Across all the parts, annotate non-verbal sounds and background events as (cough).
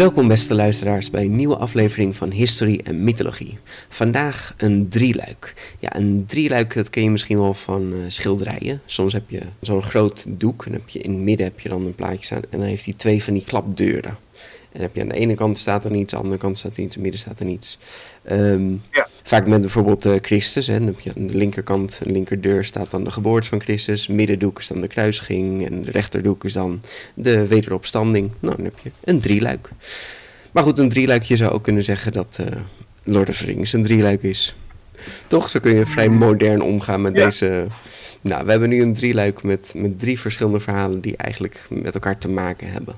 Welkom beste luisteraars bij een nieuwe aflevering van Historie en Mythologie. Vandaag een drieluik. Ja, een drieluik dat ken je misschien wel van uh, schilderijen. Soms heb je zo'n groot doek en heb je in het midden heb je dan een plaatje staan en dan heeft hij twee van die klapdeuren. En heb je aan de ene kant staat er niets, aan de andere kant staat er niets, in het midden staat er niets. Ehm, Ja. Vaak met bijvoorbeeld eh, Christus. Hè. Dan heb je aan de linkerkant, de linkerdeur staat dan de geboorte van Christus. Middendoek is dan de kruising. En de rechterdoek is dan de wederopstanding. Nou, dan heb je een drieluik. Maar goed, een drieluikje zou ook kunnen zeggen dat eh Lord of the Rings een drieluik is. Toch? Zo kun je vrij modern omgaan met Ja. deze... Nou, we hebben nu een drieluik met, met drie verschillende verhalen die eigenlijk met elkaar te maken hebben.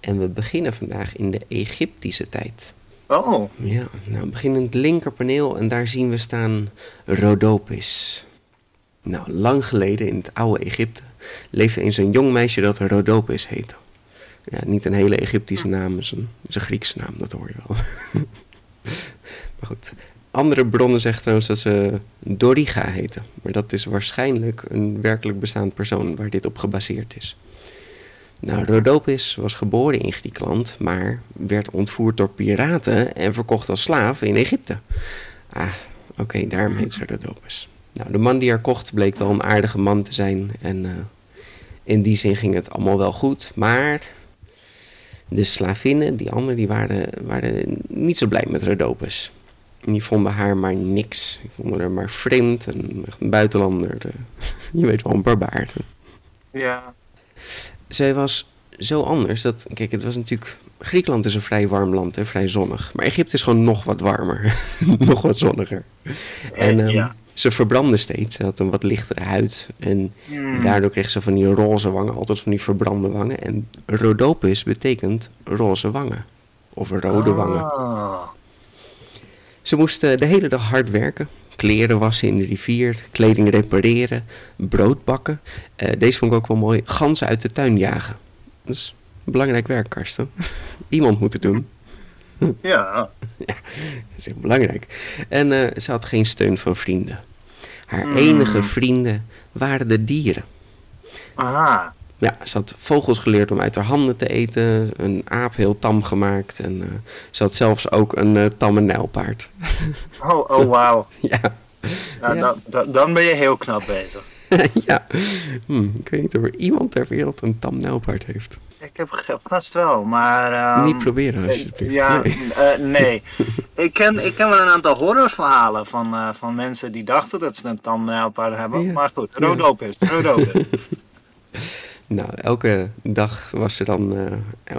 En we beginnen vandaag in de Egyptische tijd. Oh, Ja, nou, we beginnen in het linkerpaneel en daar zien we staan Rhodopis. Nou, lang geleden in het oude Egypte leefde eens een jong meisje dat Rhodopis heette. Ja, niet een hele Egyptische naam, het is een, is een Griekse naam, dat hoor je wel. (laughs) maar goed, andere bronnen zeggen trouwens dat ze Doriga heette. Maar dat is waarschijnlijk een werkelijk bestaand persoon waar dit op gebaseerd is. Nou, Rhodopis was geboren in Griekenland, maar werd ontvoerd door piraten en verkocht als slaaf in Egypte. Ah, oké, daarom heet ze Rhodopis. Nou, de man die haar kocht bleek wel een aardige man te zijn en eh, in die zin ging het allemaal wel goed, maar de slavinnen, die anderen, die waren, waren niet zo blij met Rhodopis. Die vonden haar maar niks. Die vonden haar maar vreemd en een buitenlander. eh, (laughs) je weet wel, een barbaar. ja. Zij was zo anders dat, kijk, het was natuurlijk. Griekenland is een vrij warm land, hè, vrij zonnig. Maar Egypte is gewoon nog wat warmer, (laughs) nog wat zonniger. En ehm, ja. ze verbrandde steeds. Ze had een wat lichtere huid. En Hmm. daardoor kreeg ze van die roze wangen, altijd van die verbrande wangen. En Rhodopis betekent roze wangen. Of rode wangen. Ah. Ze moesten de hele dag hard werken. Kleren wassen in de rivier, kleding repareren, brood bakken. Eh, deze vond ik ook wel mooi. Ganzen uit de tuin jagen. Dat is belangrijk werk, Karsten. (laughs) Iemand moet het doen. (laughs) Ja. Dat is heel belangrijk. En eh, ze had geen steun van vrienden. Haar Hmm. enige vrienden waren de dieren. Aha. Ja, ze had vogels geleerd om uit haar handen te eten. Een aap heel tam gemaakt. En eh, ze had zelfs ook een eh, tamme nijlpaard. (laughs) Oh, oh wauw. (laughs) ja. Dan, dan, dan ben je heel knap bezig. (laughs) ja. Hm, ik weet niet of er iemand ter wereld een tam nijlpaard heeft. Ik heb vast wel, maar... ehm, niet proberen alsjeblieft. Ja, Nee. eh, nee. ik, ken, ik ken wel een aantal horrorverhalen van, eh, van mensen die dachten dat ze een tandnijlpaard hebben. Ja. Maar goed, Ja. Rodopis, Rodopis. Nou, elke dag was ze dan, eh,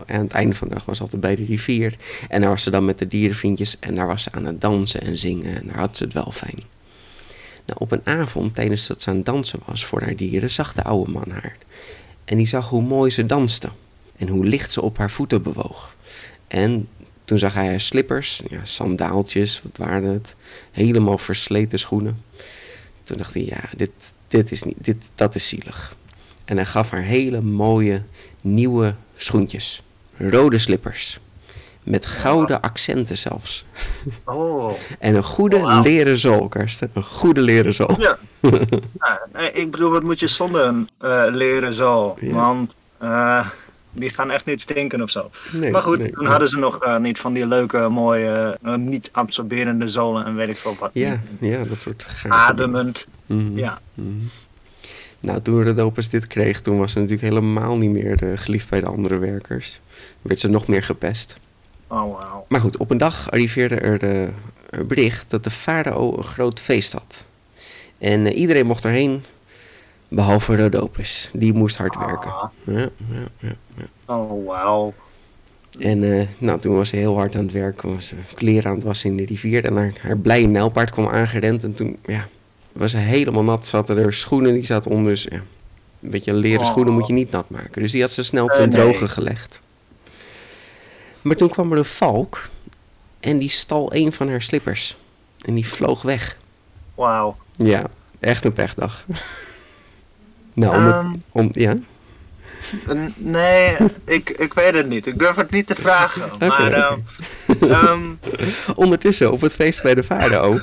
aan het einde van de dag was ze altijd bij de rivier. En daar was ze dan met de dierenvriendjes en daar was ze aan het dansen en zingen en daar had ze het wel fijn. Nou, op een avond, tijdens dat ze aan het dansen was voor haar dieren, zag de oude man haar. En die zag hoe mooi ze danste en hoe licht ze op haar voeten bewoog. En toen zag hij haar slippers, ja, sandaaltjes, wat waren het, helemaal versleten schoenen. Toen dacht hij, ja, dit, dit is niet, dit, dat is zielig. En hij gaf haar hele mooie nieuwe schoentjes. Rode slippers. Met gouden accenten zelfs. Oh. En een goede Oh, leren zool, Karsten. Een goede leren zool. Ja. (laughs) Ik bedoel, wat moet je zonder een eh, leren zool? Ja. Want eh, die gaan echt niet stinken of zo. Nee, maar goed, nee, toen nee. hadden ze nog eh, niet van die leuke, mooie, niet absorberende zolen en weet ik veel wat. Ja, ja, dat soort. Ademend. Mhm. Ja. Nou, toen Rodopus dit kreeg, toen was ze natuurlijk helemaal niet meer eh, geliefd bij de andere werkers. Werd ze nog meer gepest. Oh, wauw. Maar goed, op een dag arriveerde er eh, een bericht dat de farao een groot feest had. En eh, iedereen mocht erheen, behalve Rodopus. Die moest hard werken. Ah. Ja, ja, ja, ja. Oh, wauw. En eh, nou, toen was ze heel hard aan het werk, was ze kleren aan het wassen in de rivier. En haar, haar blije nijlpaard kwam aangerend en toen ja, was helemaal nat. Zaten er schoenen, die zaten onder. Dus, ja, een beetje leren Oh. schoenen moet je niet nat maken. Dus die had ze snel Eh, ten droge gelegd. Maar toen kwam er een valk en die stal een van haar slippers. En die vloog weg. Wauw. Ja, echt een pechdag. (laughs) nou, om het- Ehm, om, ja. Nee, ik, ik weet het niet. Ik durf het niet te vragen. (laughs) Maar ehm, (laughs) ehm, Ondertussen, op het feest bij de farao,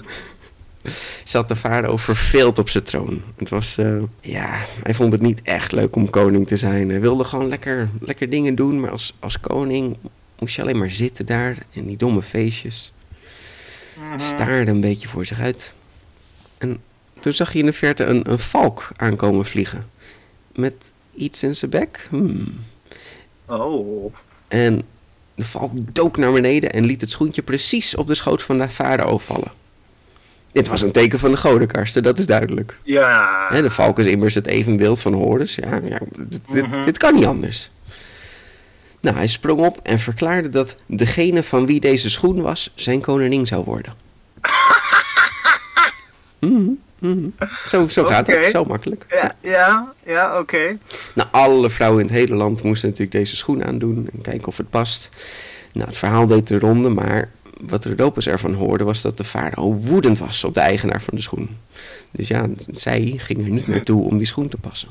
(laughs) zat de farao verveeld op zijn troon. Het was, eh, ja, hij vond het niet echt leuk om koning te zijn. Hij wilde gewoon lekker, lekker dingen doen, maar als, als koning moest je alleen maar zitten daar in die domme feestjes. mhm. Staarde een beetje voor zich uit. En toen zag hij in de verte een, een valk aankomen vliegen. Met iets in zijn bek. Hmm. Oh. En de valk dook naar beneden en liet het schoentje precies op de schoot van de farao vallen. Dit was een teken van de godenkarsten, dat is duidelijk. Ja. Hè, de valk is immers het evenbeeld van Horus. Ja, ja, dit, dit- Mhm. dit kan niet anders. Nou, hij sprong op en verklaarde dat degene van wie deze schoen was, zijn koningin zou worden. (laughs) Mhm, mhm. Zo, zo gaat het, zo makkelijk. Ja, ja, ja oké. Nou, alle vrouwen in het hele land moesten natuurlijk deze schoen aandoen en kijken of het past. Nou, het verhaal deed de ronde, maar wat Rodopus ervan hoorde was dat de farao woedend was op de eigenaar van de schoen. Dus ja, zij ging er niet meer toe om die schoen te passen.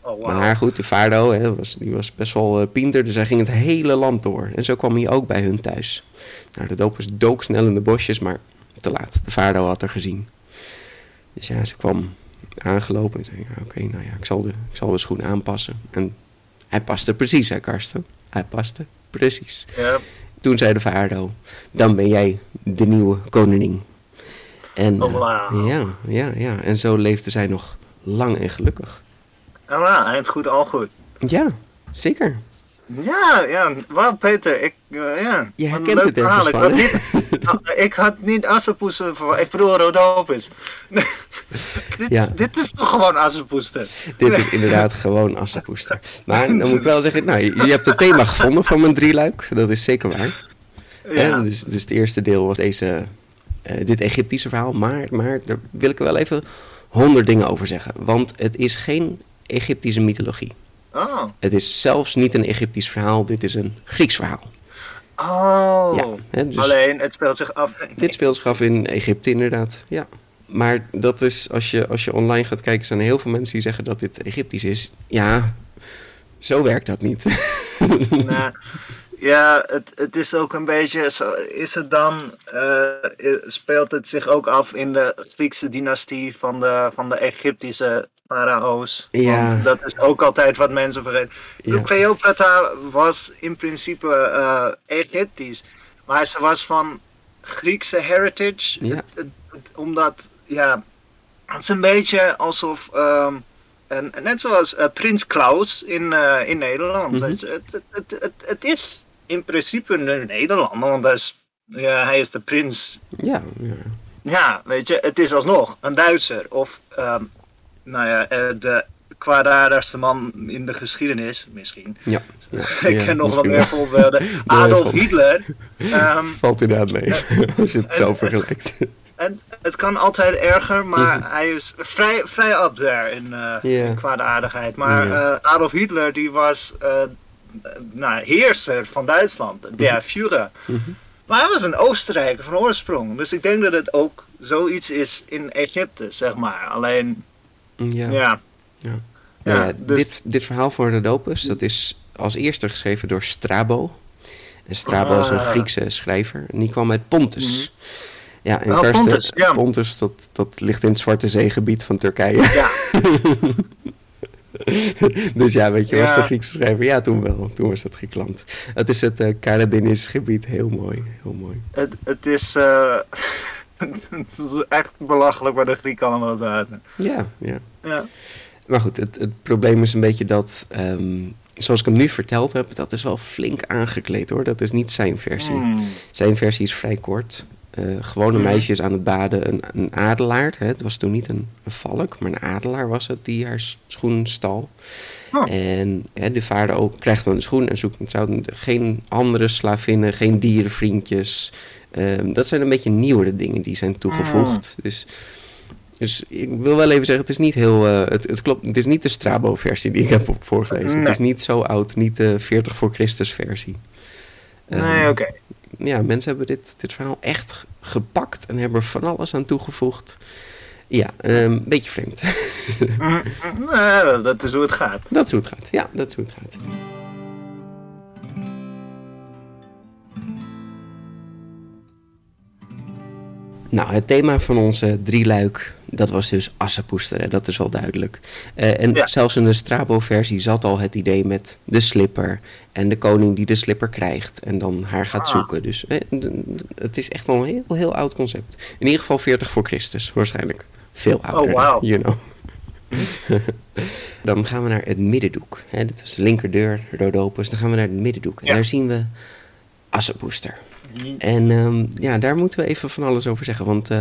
Oh. Maar goed, de farao hè, was, die was best wel eh, pinter, dus hij ging het hele land door. En zo kwam hij ook bij hun thuis. Nou, Rodopus dook snel in de bosjes, maar te laat. De farao had er gezien. Dus ja, ze kwam aangelopen en zei, ja, oké, nou ja, ik zal, de, ik zal de schoen aanpassen. En hij paste precies, hè, Karsten? Hij paste precies. Ja. Toen zei de farao, dan ben jij de nieuwe koningin. En Oh, eh, ja, ja, ja, en zo leefde zij nog lang en gelukkig. Oh, nou, eind goed, al goed. Ja, zeker. Ja, ja, wauw Peter, ik, eh, ja. Je herkent het ergens verhaal. van, Ik had niet, (laughs) nou, ik had niet Assepoester ik bedoel Rodopus. (laughs) dit, Ja. dit is toch gewoon Assepoester? Dit is inderdaad gewoon assenpoester. Maar dan moet ik wel zeggen, nou, je, je hebt het thema gevonden van mijn drieluik. Dat is zeker waar. Ja. Dus, dus het eerste deel was deze, eh, dit Egyptische verhaal. Maar, maar daar wil ik er wel even honderd dingen over zeggen. Want het is geen Egyptische mythologie. Oh. Het is zelfs niet een Egyptisch verhaal. Dit is een Grieks verhaal. Oh. Ja, hè, dus- Alleen, het speelt zich af. (laughs) Dit speelt zich af in Egypte inderdaad, ja. Maar dat is, als je, als je online gaat kijken, zijn er heel veel mensen die zeggen dat dit Egyptisch is. Ja, zo werkt dat niet. (laughs) Nou, ja, het, het is ook een beetje. Zo, is het dan. eh, speelt het zich ook af in de Griekse dynastie van de, van de Egyptische farao's? Ja. Dat is ook altijd wat mensen vergeten. Ja. Cleopatra was in principe eh, Egyptisch, maar ze was van Griekse heritage. Ja. Het- het- het- omdat, ja, het is een beetje alsof. ehm, en, net zoals eh, Prins Klaus in, eh, in Nederland. Mhm. het, het, het, het, is in principe een Nederlander, want hij is, ja, hij is de prins. ja, ja. Ja, weet je, het is alsnog een Duitser. Of, ehm, nou ja, eh, de kwaadaardigste man in de geschiedenis, misschien. ja, ja, (laughs) Ik ja, ken nog wat misschien meer wel. voorbeelden. (laughs) Adolf Hitler. (laughs) ehm, Valt inderdaad mee, als je het zo vergelijkt. en het kan altijd erger, maar Mhm. hij is vrij, vrij up there in, eh Ja. in kwaadaardigheid. Maar eh, Adolf Hitler die was eh, nou, heerser van Duitsland, der Führer. Mhm. Maar hij was een Oostenrijker van oorsprong. Dus ik denk dat het ook zoiets is in Egypte, zeg maar. Alleen, Ja. ja. Ja. Ja, Nou ja, dus- dit, dit verhaal van Rodopus, dat is als eerste geschreven door Strabo. En Strabo is een Ah. Griekse schrijver. En die kwam uit Pontus. Ja, en Oh, Karsten, Pontus, ja. Pontus dat, dat ligt in het Zwarte Zeegebied van Turkije. Ja. (laughs) dus ja, weet je, was Ja. de Griekse schrijver? Ja, toen wel. Toen was dat Griekenland. Het is het uh, gebied. Heel mooi, heel mooi. Het, het is... eh, (laughs) het is echt belachelijk waar de Grieken allemaal zaten. Ja, ja. Ja. Maar goed, het, het probleem is een beetje dat, ehm, zoals ik hem nu verteld heb, dat is wel flink aangekleed hoor. Dat is niet zijn versie. Hmm. Zijn versie is vrij kort. Eh gewone Mhm. meisjes aan het baden, een, een adelaar. Hè? Het was toen niet een, een valk, maar een adelaar was het die haar schoen stal. Oh. En hè, de vader ook krijgt dan een schoen en zoekt. Geen andere slavinnen, geen dierenvriendjes. Ehm, dat zijn een beetje nieuwere dingen die zijn toegevoegd. Dus, dus ik wil wel even zeggen, het is niet heel. eh, het, het klopt, het is niet de Strabo-versie die ik heb op voorgelezen. Het is niet zo oud, niet de 40 voor Christus versie. Nee, Ehm, oké. ja, mensen hebben dit, dit verhaal echt gepakt en hebben er van alles aan toegevoegd. Ja, een beetje vreemd. (laughs) Mm, mm, nee, dat is hoe het gaat. dat is hoe het gaat. Ja, dat is hoe het gaat. Nou, het thema van onze drieluik, dat was dus assenpoesteren, dat is wel duidelijk. Eh, en Ja. zelfs in de Strabo-versie zat al het idee met de slipper en de koning die de slipper krijgt en dan haar gaat Ah. zoeken. Dus eh, het is echt wel een heel, heel oud concept. In ieder geval 40 voor Christus, waarschijnlijk. Veel ouder, wauw. you know. (laughs) Dan gaan we naar het middendoek. Hè, dit was de linkerdeur, Rodopus. Dan gaan we naar het middendoek. En Ja. daar zien we Assepoester. En ehm, ja, daar moeten we even van alles over zeggen. Want eh,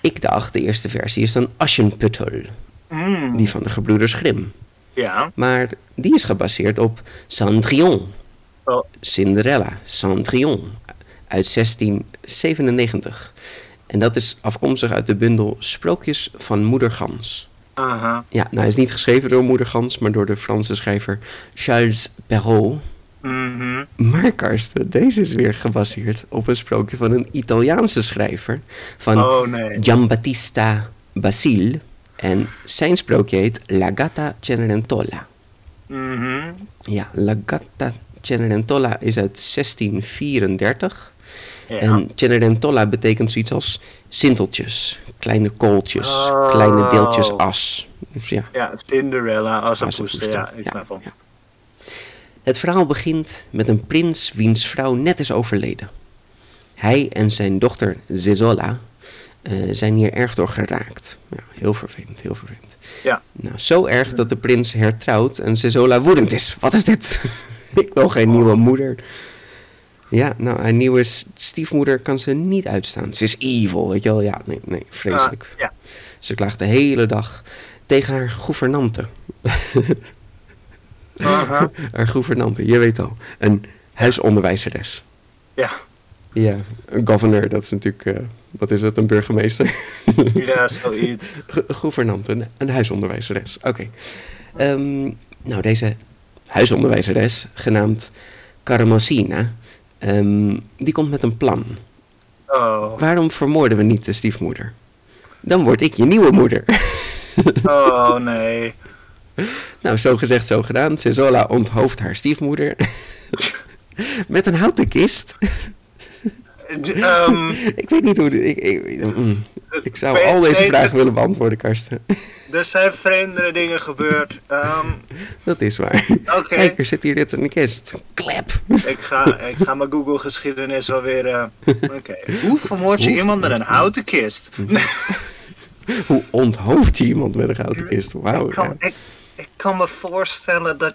ik dacht, de eerste versie is dan Aschenputtel. Mm, Die van de gebroeders Grimm. Ja. Maar die is gebaseerd op Cendrillon. Oh. Cinderella, Cendrillon. Uit 1697. En dat is afkomstig uit de bundel Sprookjes van Moeder Gans. Aha. Ja, nou hij is niet geschreven door Moeder Gans, maar door de Franse schrijver Charles Perrault. Mhm. Maar Karsten, deze is weer gebaseerd op een sprookje van een Italiaanse schrijver. Van Oh nee. Giambattista Basile. En zijn sprookje heet La Gatta Cenerentola. Mhm. Ja, La Gatta Cenerentola is uit 1634. Ja. En Cenerentola betekent zoiets als sinteltjes, kleine kooltjes, Oh. kleine deeltjes as. Dus ja, ja, Cinderella, Assepoester. Ja, ik snap hem. ja. Het verhaal begint met een prins wiens vrouw net is overleden. Hij en zijn dochter Zezola eh, zijn hier erg door geraakt. Ja, heel vervelend, heel vervelend. Ja. Nou, zo erg dat de prins hertrouwt en Zezola woedend is. Wat is dit? (laughs) Ik wil geen nieuwe moeder. Ja, nou, een nieuwe stiefmoeder kan ze niet uitstaan. Ze is evil, weet je wel? Ja, nee, nee, vreselijk. Ah, ja. Ze klaagt de hele dag tegen haar gouvernante. (laughs) Aha. (laughs) Haar gouvernante, je weet al. Een huisonderwijzeres. Ja. Ja, een governor, dat is natuurlijk, eh, wat is het, een burgemeester? (laughs) Ja, zoiets. Go- gouvernante, een, een huisonderwijzeres. Oké. Ehm, nou, deze huisonderwijzeres, genaamd Karamosina, ehm, die komt met een plan. Oh. Waarom vermoorden we niet de stiefmoeder? Dan word ik je nieuwe moeder. Oh nee. (laughs) Nou, zo gezegd, zo gedaan. Cezola onthoofdt haar stiefmoeder. (laughs) Met een houten kist. Ehm, (laughs) Ik weet niet hoe... de- Ik, ik, mm. ik zou al deze vragen willen beantwoorden, Karsten. er zijn vreemdere dingen gebeurd. Ehm, Dat is waar. Oké. Kijk, er zit hier dit in de kist. Klep. ik, ga, ik ga mijn Google geschiedenis wel weer... eh, Oké. Hoe vermoord je Hoe iemand met een houten kist? Hoe onthoofd je iemand met een houten kist? Wauw. ik, kan, ja. ik, ik kan me voorstellen dat...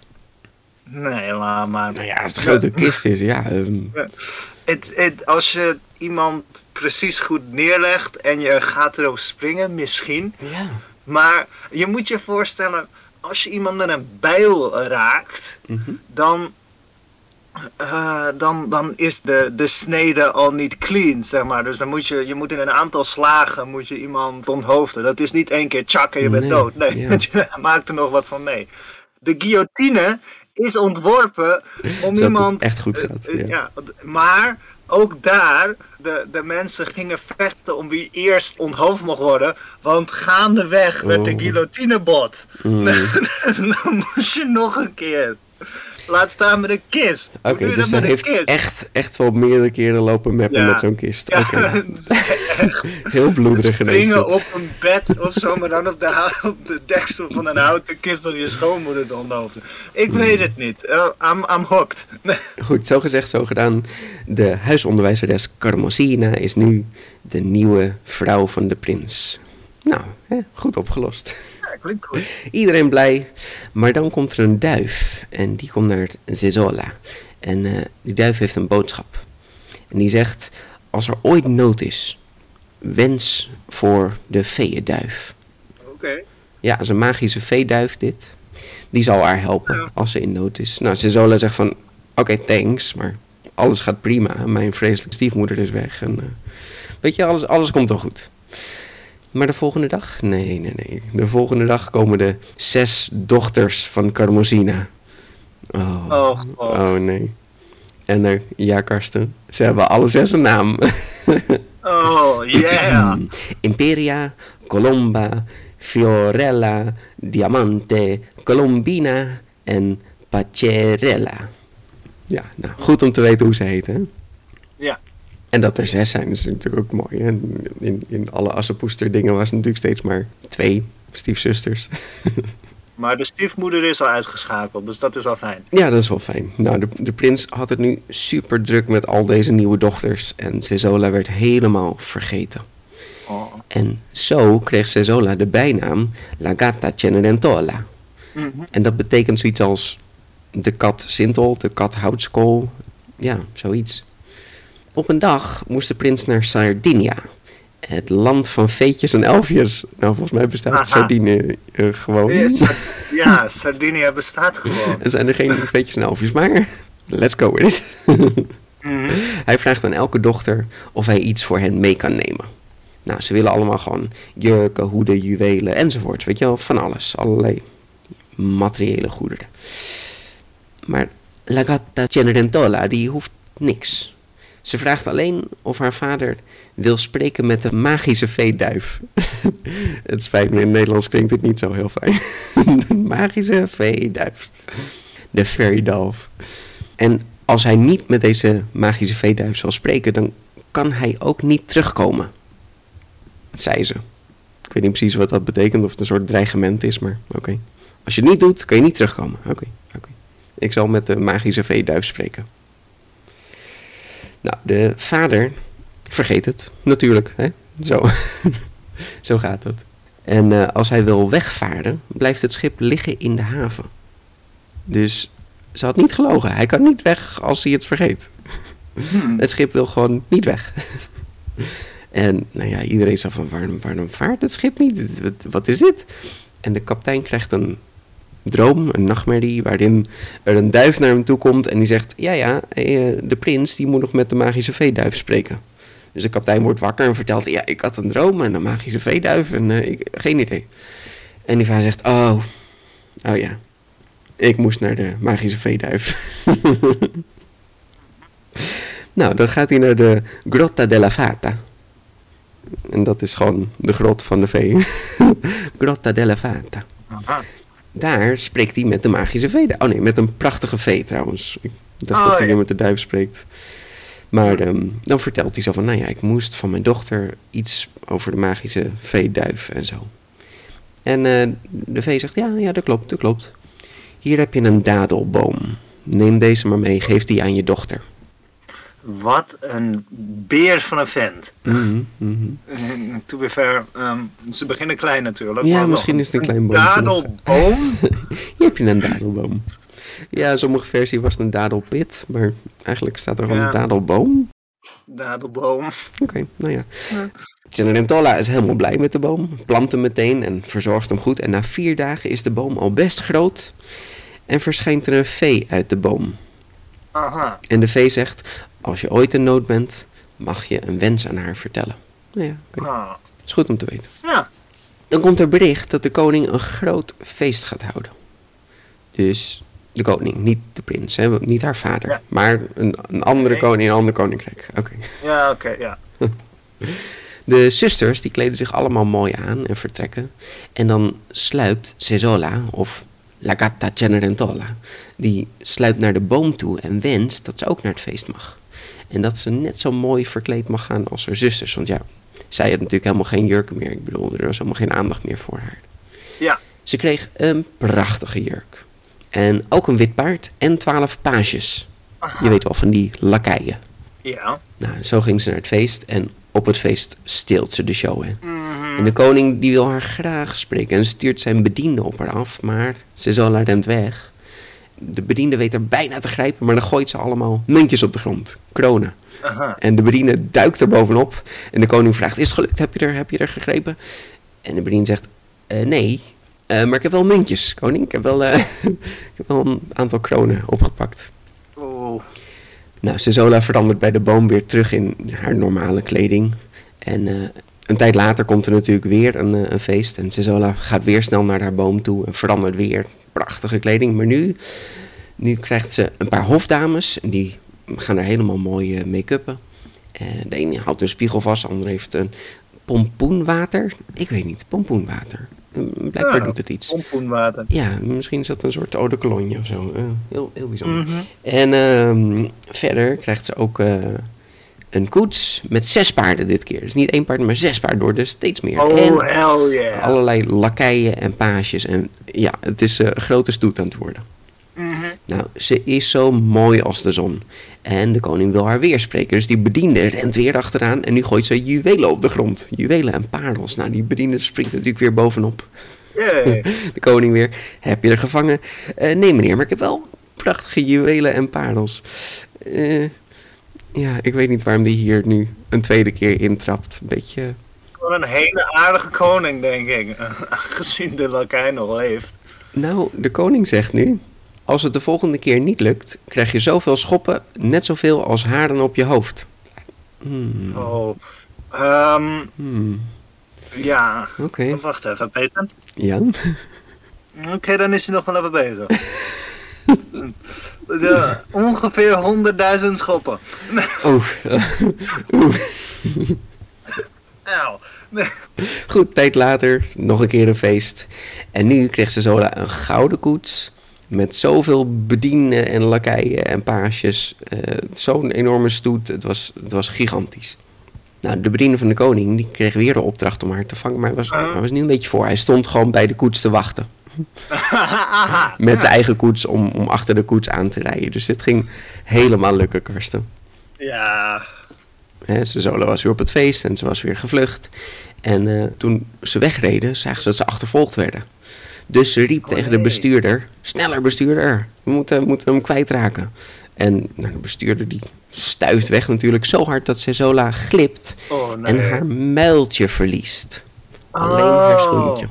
Nee, laat maar. Nou ja, als het een grote kist is, ja. ehm, Het, het, als je iemand precies goed neerlegt en je gaat erop springen, misschien. ja. Maar je moet je voorstellen, als je iemand met een bijl raakt, Mhm. dan, eh, dan, dan is de, de snede al niet clean, zeg maar. Dus dan moet je, je moet in een aantal slagen moet je iemand onthoofden. Dat is niet één keer tjak en je bent Nee, dood. Nee, ja. (laughs) je maakt er nog wat van mee. De guillotine is ontworpen (laughs) om Zodat iemand... echt goed eh, gaat. eh, Ja. ja, maar ook daar, de, de mensen gingen vechten om wie eerst onthoofd mocht worden. Want gaandeweg werd de Oh. guillotinebot. Mm. (laughs) dan moest je nog een keer. Laat staan met een kist. Oké, dus ze heeft kist? echt, echt wel meerdere keren lopen mappen Ja. met zo'n kist. Ja, (laughs) heel bloederig geweest. springen op een bed of zo, maar dan op de, hou- (laughs) op de deksel van een houten kist door je schoonmoeder lopen. Ik Hmm. weet het niet. Uh, I'm, I'm hooked. (laughs) Goed, zo gezegd, zo gedaan. De huisonderwijzeres Carmosina is nu de nieuwe vrouw van de prins. Nou, hè, goed opgelost. Ja, klinkt goed. Iedereen blij. Maar dan komt er een duif. En die komt naar Zezola. En eh, die duif heeft een boodschap. En die zegt: Als er ooit nood is, wens voor de feeënduif. Oké. Ja, dat is een magische veeduif dit. Die zal haar helpen Ja. als ze in nood is. Nou, Zezola zegt van, oké, thanks, maar alles gaat prima. Mijn vreselijke stiefmoeder is weg. En, eh, weet je, alles, alles komt wel goed. Maar de volgende dag? Nee, nee, nee. De volgende dag komen de zes dochters van Carmosina. Oh, Oh, oh nee. En eh, ja, Karsten, ze hebben alle zes een naam. (laughs) Oh, yeah. (clears throat) Imperia, Colomba, Fiorella, Diamante, Colombina en Pacerella. Ja, nou, goed om te weten hoe ze heten. En dat er zes zijn, is natuurlijk ook mooi. Hè? In, in alle Assepoester dingen was natuurlijk steeds maar twee stiefzusters. (laughs) Maar de stiefmoeder is al uitgeschakeld, dus dat is al fijn. Ja, dat is wel fijn. Nou, de, de prins had het nu super druk met al deze nieuwe dochters. En Cezola werd helemaal vergeten. Oh. En zo kreeg Cezola de bijnaam La Gatta Cenerentola. Mhm. En dat betekent zoiets als de kat Sintel, de kat Houtskool. Ja, zoiets. Op een dag moest de prins naar Sardinia. Het land van veetjes en elfjes. Nou, volgens mij bestaat. Sardinië eh, gewoon. Ja, Sard- Ja, Sardinia bestaat gewoon. (laughs) Er zijn er geen veetjes en elfjes, maar let's go with it. Mhm. (laughs) Hij vraagt aan elke dochter of hij iets voor hen mee kan nemen. Nou, ze willen allemaal gewoon jurken, hoeden, juwelen enzovoort. Weet je wel, van alles. Allerlei materiële goederen. Maar La Gatta Cenerentola, die hoeft niks. Ze vraagt alleen of haar vader wil spreken met de magische veeduif. (laughs) het spijt me, in het Nederlands klinkt het niet zo heel fijn. de (laughs) magische veeduif. De fairy dove. En als hij niet met deze magische veeduif zal spreken, dan kan hij ook niet terugkomen. Zei ze. Ik weet niet precies wat dat betekent, of het een soort dreigement is, maar oké. Als je het niet doet, kun je niet terugkomen. Oké, oké. Ik zal met de magische veeduif spreken. Nou, de vader vergeet het, natuurlijk. Hè? Zo. (laughs) Zo gaat het. En eh, als hij wil wegvaren, blijft het schip liggen in de haven. Dus ze had niet gelogen. Hij kan niet weg als hij het vergeet. Hmm. Het schip wil gewoon niet weg. en nou ja, iedereen zegt van waarom, waarom vaart het schip niet? Wat, wat is dit? En de kapitein krijgt een droom, een nachtmerrie, waarin er een duif naar hem toe komt en die zegt, ja ja, eh, de prins die moet nog met de magische veeduif spreken. Dus de kapitein wordt wakker en vertelt, ja ik had een droom en een magische veeduif en eh, ik, geen idee. En die vader zegt, oh, oh ja, ik moest naar de magische veeduif. (laughs) nou, dan gaat hij naar de Grotta della Fata. En dat is gewoon de grot van de vee. (laughs) Grotta della Fata. Daar spreekt hij met de magische vee. Oh nee, met een prachtige vee trouwens. Ik dacht Oh, dat hij ja. met de duif spreekt. Maar ehm, dan vertelt hij zo van, nou ja, ik moest van mijn dochter iets over de magische veeduif en zo. En eh, de vee zegt, ja, ja, dat klopt, dat klopt. Hier heb je een dadelboom. Neem deze maar mee, geef die aan je dochter. Wat een beer van een vent. To be fair, ehm, ze beginnen klein natuurlijk. Ja, misschien is het een klein boompje. Dadelboom? (laughs) Hier heb je een dadelboom. Ja, in sommige versie was het een dadelpit, maar eigenlijk staat er gewoon Ja. een dadelboom. Dadelboom. Oké, nou ja. Ja. Cenerentola is helemaal blij met de boom, plant hem meteen en verzorgt hem goed. En na vier dagen is de boom al best groot en verschijnt er een vee uit de boom. Aha. En de vee zegt, als je ooit in nood bent, mag je een wens aan haar vertellen. Nou ja, Ah. is goed om te weten. Ja. Dan komt er bericht dat de koning een groot feest gaat houden. Dus de koning, niet de prins, hè, niet haar vader. Ja. Maar een, een andere Nee. koning in een ander koninkrijk. Oké. Ja, oké, ja. (laughs) De zusters die kleden zich allemaal mooi aan en vertrekken. En dan sluipt Cezola, of La Gatta Cenerentola, die sluipt naar de boom toe en wenst dat ze ook naar het feest mag. En dat ze net zo mooi verkleed mag gaan als haar zusters. Want ja, zij had natuurlijk helemaal geen jurken meer. Ik bedoel, er was helemaal geen aandacht meer voor haar. Ja. Ze kreeg een prachtige jurk. En ook een wit paard en twaalf pages. Je weet wel, van die lakaien. Ja. Nou, zo ging ze naar het feest en op het feest steelt ze de show. Hè. En de koning die wil haar graag spreken en stuurt zijn bediende op haar af, maar ze zal haar remt weg. De bediende weet er bijna te grijpen, maar dan gooit ze allemaal muntjes op de grond, kronen. Aha. En de bediende duikt er bovenop en de koning vraagt, is het gelukt, heb je er, heb je er gegrepen? En de bediende zegt, "Eh, nee, eh, maar ik heb wel muntjes, koning. Ik heb wel, eh, (laughs) ik heb wel een aantal kronen opgepakt. Oh. Nou, Sezola verandert bij de boom weer terug in haar normale kleding. En een tijd later komt er natuurlijk weer een, een feest. En Sezola gaat weer snel naar haar boom toe en verandert weer. Prachtige kleding. Maar nu, nu krijgt ze een paar hofdames. En die gaan er helemaal mooi eh, make-uppen. En de ene houdt een spiegel vast, de andere heeft een pompoenwater. Ik weet niet, pompoenwater. Eh, Blijkbaar Ja, doet het iets. Pompoenwater. Ja, misschien is dat een soort eau de cologne of zo. Eh, heel, heel bijzonder. Mhm. En ehm, verder krijgt ze ook eh, een koets met zes paarden dit keer. Dus niet één paard, maar zes paarden door, dus steeds meer. Oh, en hell yeah. allerlei lakeien en paasjes. En ja, het is eh, een grote stoet aan het worden. Mhm. Nou, ze is zo mooi als de zon. En de koning wil haar weer spreken. Dus die bediende rent weer achteraan. En nu gooit ze juwelen op de grond. Juwelen en parels. Nou, die bediende springt natuurlijk weer bovenop. (laughs) De koning weer. Heb je er gevangen? Eh, nee, meneer, maar ik heb wel prachtige juwelen en parels. Eh, ja, ik weet niet waarom die hier nu een tweede keer intrapt. Een beetje. Een hele aardige koning, denk ik. (laughs) Aangezien de lakij nog leeft. Nou, de koning zegt nu. Als het de volgende keer niet lukt, krijg je zoveel schoppen, net zoveel als haren op je hoofd. Hmm, Oh. Ehm, hmm, ja. Oké, Wacht even, Peter. ja. Oké, dan is hij nog wel even bezig. (laughs) (laughs) De, ongeveer 100.000 schoppen. Oh, oeh. (laughs) Auw. Nee. Goed, tijd later, nog een keer een feest. En nu kreeg ze Zola een gouden koets. Met zoveel bedienden en lakeien en paasjes. eh, Zo'n enorme stoet. Het was, het was gigantisch. Nou, de bediende van de koning die kreeg weer de opdracht om haar te vangen. Maar hij was, hij was nu een beetje voor. Hij stond gewoon bij de koets te wachten. (laughs) Met zijn eigen koets om, om achter de koets aan te rijden. Dus dit ging helemaal lukken, Karsten. Ja. Hè, ze Zola was weer op het feest en ze was weer gevlucht. En eh, toen ze wegreden, zagen ze dat ze achtervolgd werden. Dus ze riep Oh, tegen de bestuurder: Sneller, bestuurder, we moeten, moeten hem kwijtraken. En nou, de bestuurder die stuift weg natuurlijk zo hard dat Sezola glipt Oh nee. en haar muiltje verliest. Alleen haar Oh. schoentje.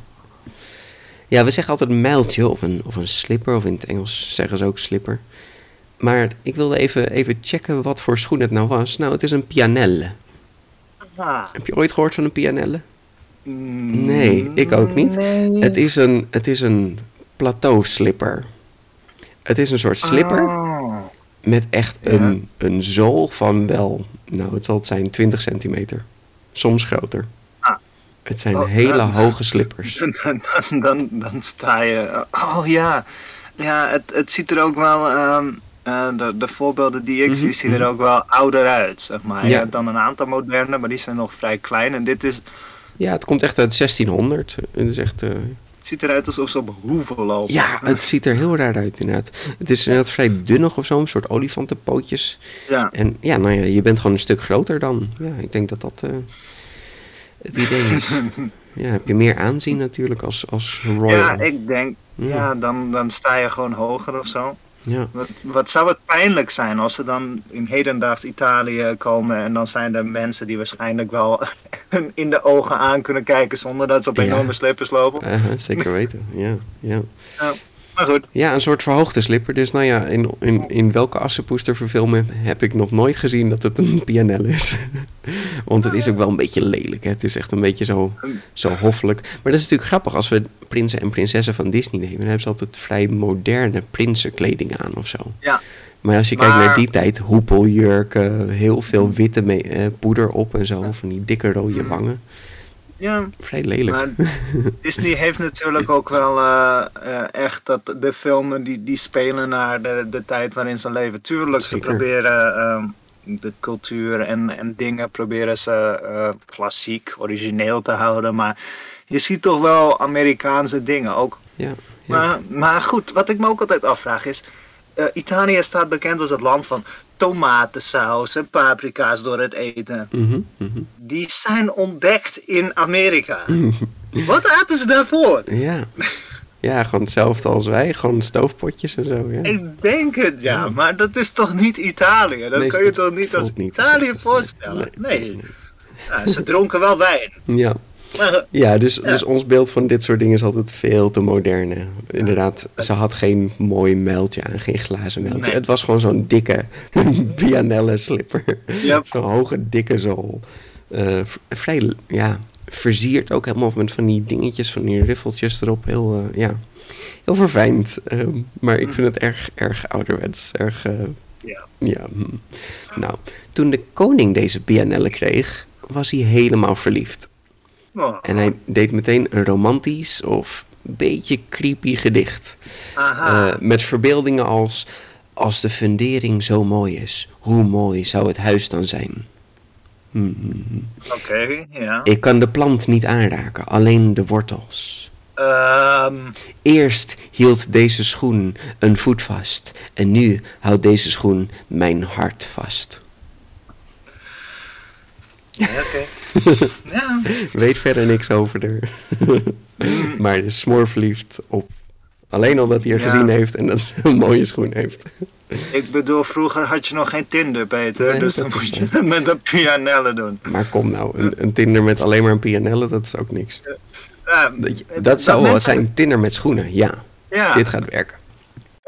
Ja, we zeggen altijd muiltje of een, of een slipper, of in het Engels zeggen ze ook slipper. Maar ik wilde even, even checken wat voor schoen het nou was. Nou, het is een pianelle. Ah. Heb je ooit gehoord van een pianelle? Mm, Nee, ik ook niet. nee. Het is een, het is een plateauslipper. Het is een soort slipper Oh. met echt Ja. een, een zool van wel, nou het zal het zijn 20 centimeter. Soms groter. Het zijn Oh, hele hoge slippers. (laughs) Dan, dan, dan, dan sta je. Oh ja. Ja, het, het ziet er ook wel. ehm, eh, de, de voorbeelden die ik Mhm, zie, zien er mhm. ook wel ouder uit, zeg maar. Ja. Je hebt dan een aantal moderne, maar die zijn nog vrij klein. En dit is, Ja, het komt echt uit 1600. Het is echt... eh, het ziet eruit alsof ze op hoeven lopen. ja, het ziet er heel raar uit inderdaad. Het is inderdaad vrij dunnig of zo, een soort olifantenpootjes. Ja. En ja, nou ja, je bent gewoon een stuk groter dan. Ja, ik denk dat dat eh, het idee is. (laughs) Ja, heb je meer aanzien natuurlijk als, als royal. Ja, ik denk, Ja. ja, dan, dan sta je gewoon hoger of zo. Ja. Wat, wat zou het pijnlijk zijn als ze dan in hedendaags Italië komen en dan zijn er mensen die waarschijnlijk wel (laughs) in de ogen aan kunnen kijken zonder dat ze op Ja. enorme slippers lopen. (laughs) Zeker weten, ja, ja. Maar goed, Ja, een soort verhoogde slipper. Dus nou ja, in, in, in welke Assepoester verfilmen heb ik nog nooit gezien dat het een (laughs) pianelle is. (laughs) Want het is ook wel een beetje lelijk. Hè? Het is echt een beetje zo, zo hoffelijk. Maar dat is natuurlijk grappig. Als we prinsen en prinsessen van Disney nemen, dan hebben ze altijd vrij moderne prinsenkleding aan of zo. ja. Maar als je kijkt naar die tijd, hoepeljurken, heel veel witte me- eh, poeder op en zo, van die dikke rode wangen. Ja, vrij lelijk. Maar (laughs) Disney heeft natuurlijk ook wel uh, uh, echt dat de filmen die, die spelen naar de, de tijd waarin ze leven. Tuurlijk, ze proberen uh, de cultuur en, en dingen proberen ze uh, klassiek, origineel te houden. Maar je ziet toch wel Amerikaanse dingen ook. Ja, Maar, maar goed, wat ik me ook altijd afvraag is. Uh, Italië staat bekend als het land van tomatensaus en paprika's door het eten. Mhm, mhm. Die zijn ontdekt in Amerika. (laughs) Wat aten ze daarvoor? Ja. Ja, gewoon hetzelfde als wij, gewoon stoofpotjes en zo. Ja. Ik denk het, ja, maar dat is toch niet Italië? Dat kun je toch niet als Italië voorstellen? Nee. Ja, ze dronken wel wijn. Ja. (laughs) Ja, dus, dus ons beeld van dit soort dingen is altijd veel te modern. Inderdaad, ze had geen mooi muiltje aan, geen glazen muiltje. Het was gewoon zo'n dikke (laughs) pianelle slipper. Zo'n hoge, dikke zool. Uh, vrij, ja, versierd ook helemaal met van die dingetjes, van die riffeltjes erop. Heel, uh, ja, heel verfijnd. Uh, maar ik vind het erg, erg ouderwets. Erg, uh, ja. ja. Hm. Nou, toen de koning deze pianelle kreeg, was hij helemaal verliefd. Oh. En hij deed meteen een romantisch of beetje creepy gedicht. Uh, met verbeeldingen als... Als de fundering zo mooi is, hoe mooi zou het huis dan zijn? Hmm. Oké, ja. Ik kan de plant niet aanraken, alleen de wortels. Um. Eerst hield deze schoen een voet vast en nu houdt deze schoen mijn hart vast. Ja, oké. (laughs) ja. Weet verder niks over haar. maar is smoorverliefd op. Alleen al dat hij er gezien heeft en dat ze een mooie schoen heeft. Ik bedoel, vroeger had je nog geen Tinder, Peter. dus dan moest je (laughs) met een pianelle doen. Maar kom nou, een, een Tinder met alleen maar een pianelle, dat is ook niks. dat, dat zou wel zijn, Tinder met schoenen, ja. ja. Dit gaat werken.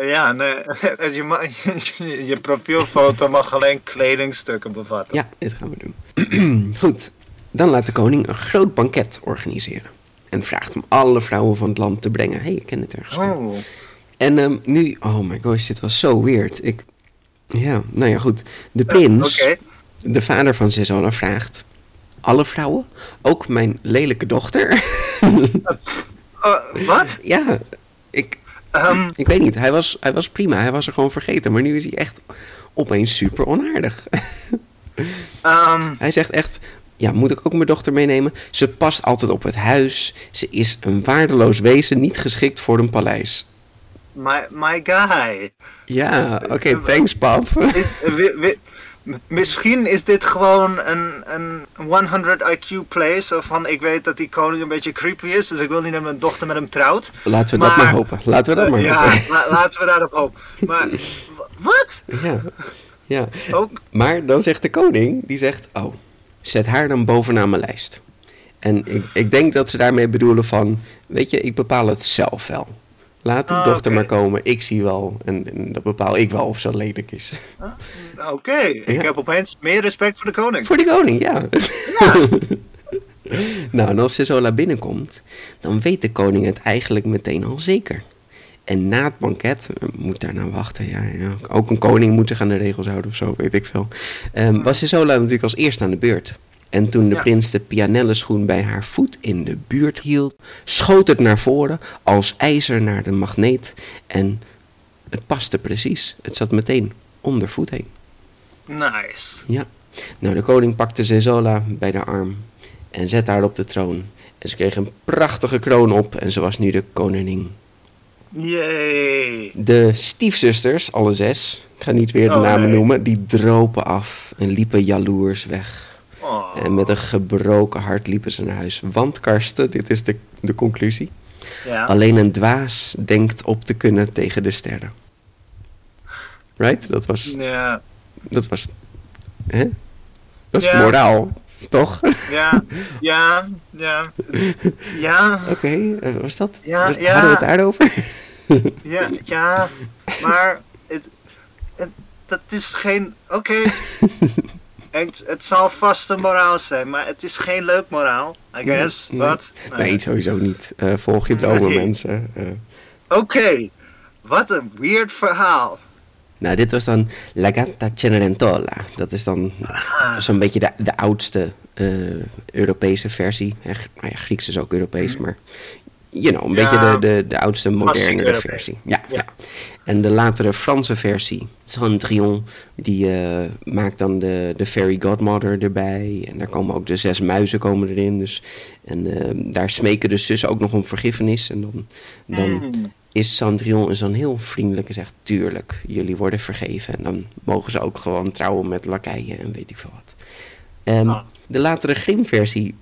Ja, nee, (laughs) je, je, (laughs) je profielfoto mag alleen kledingstukken bevatten. Ja, dit gaan we doen. (clears throat) Goed, dan laat de koning een groot banket organiseren. En vraagt om alle vrouwen van het land te brengen. Hé, hey, ik ken het ergens oh. En um, nu, oh my gosh, dit was zo weird. Ik, ja, nou ja, goed. De prins, de vader van Zezona, vraagt... Alle vrouwen? Ook mijn lelijke dochter? uh, (laughs) wat? Ja, ik, um, ik weet niet. Hij was, hij was prima. Hij was er gewoon vergeten. Maar nu is hij echt opeens super onaardig. um, hij zegt echt... Ja, moet ik ook mijn dochter meenemen? Ze past altijd op het huis. Ze is een waardeloos wezen, niet geschikt voor een paleis. My, my guy. Ja, oké, (laughs) thanks pap. Misschien is dit gewoon een, een 100 IQ play. Zo van, ik weet dat die koning een beetje creepy is. Dus ik wil niet dat mijn dochter met hem trouwt. Laten we dat maar hopen. Laten we dat maar ja, hopen. Ja, laten we daarop hopen. Maar, (laughs) wat? Ja, ja. Ook? Maar dan zegt de koning, die zegt... Oh, zet haar dan bovenaan mijn lijst. En ik, ik denk dat ze daarmee bedoelen van... Weet je, ik bepaal het zelf wel. Laat die ah, dochter maar komen. Ik zie wel. En, en, dat bepaal ik wel of ze lelijk is. Ah, Oké, ik heb opeens meer respect voor de koning. Voor de koning, ja. ja. (laughs) nou, en als Sisola binnenkomt, dan weet de koning het eigenlijk meteen al zeker. En na het banket, moet daar nou wachten, ja, ja, ook een koning moet zich aan de regels houden of zo, weet ik veel. Um, was Sisola natuurlijk als eerste aan de beurt. En toen de prins de pianelleschoen bij haar voet in de buurt hield, schoot het naar voren als ijzer naar de magneet. En het paste precies. Het zat meteen onder voet heen. Nice. Ja. Nou, de koning pakte Zezola bij de arm en zette haar op de troon. En ze kreeg een prachtige kroon op en ze was nu de koningin. Yay. De stiefzusters, alle zes, ik ga niet weer de oh, namen noemen, die dropen af en liepen jaloers weg. Oh. En met een gebroken hart liepen ze naar huis. Want Karsten, dit is de, de conclusie. Ja. Alleen een dwaas denkt op te kunnen tegen de sterren. Right? Dat was. Ja. Dat was. Hè? Dat is ja. moraal, toch? Ja, ja, ja. Ja. Oké, okay, eh, was dat? Ja, was, ja. Hadden we het daarover? ja, ja, maar het, het, dat is geen. Oké. (laughs) Het, het zal vast een moraal zijn, maar het is geen leuk moraal, I guess. Wat? Nee. nee. sowieso niet. Uh, volg je dromen, mensen. Uh. Oké, wat een weird verhaal. Nou, dit was dan La Gatta Cenerentola. Dat is dan zo'n beetje de, de oudste eh, Europese versie. Nou ja, Grieks is ook Europees, Mhm. maar you know, een Ja, beetje de, de, de oudste, modernere versie. Ja, ja. Ja. En de latere Franse versie, Cendrillon, die eh, maakt dan de, de Fairy Godmother erbij. En daar komen ook de zes muizen komen erin. Dus, en eh, daar smeken de zussen ook nog om vergiffenis. En dan, dan Mm. is Cendrillon is dan heel vriendelijk en zegt... tuurlijk, jullie worden vergeven. En dan mogen ze ook gewoon trouwen met lakeien en weet ik veel wat. Ehm, Ah. De latere Grimm-versie,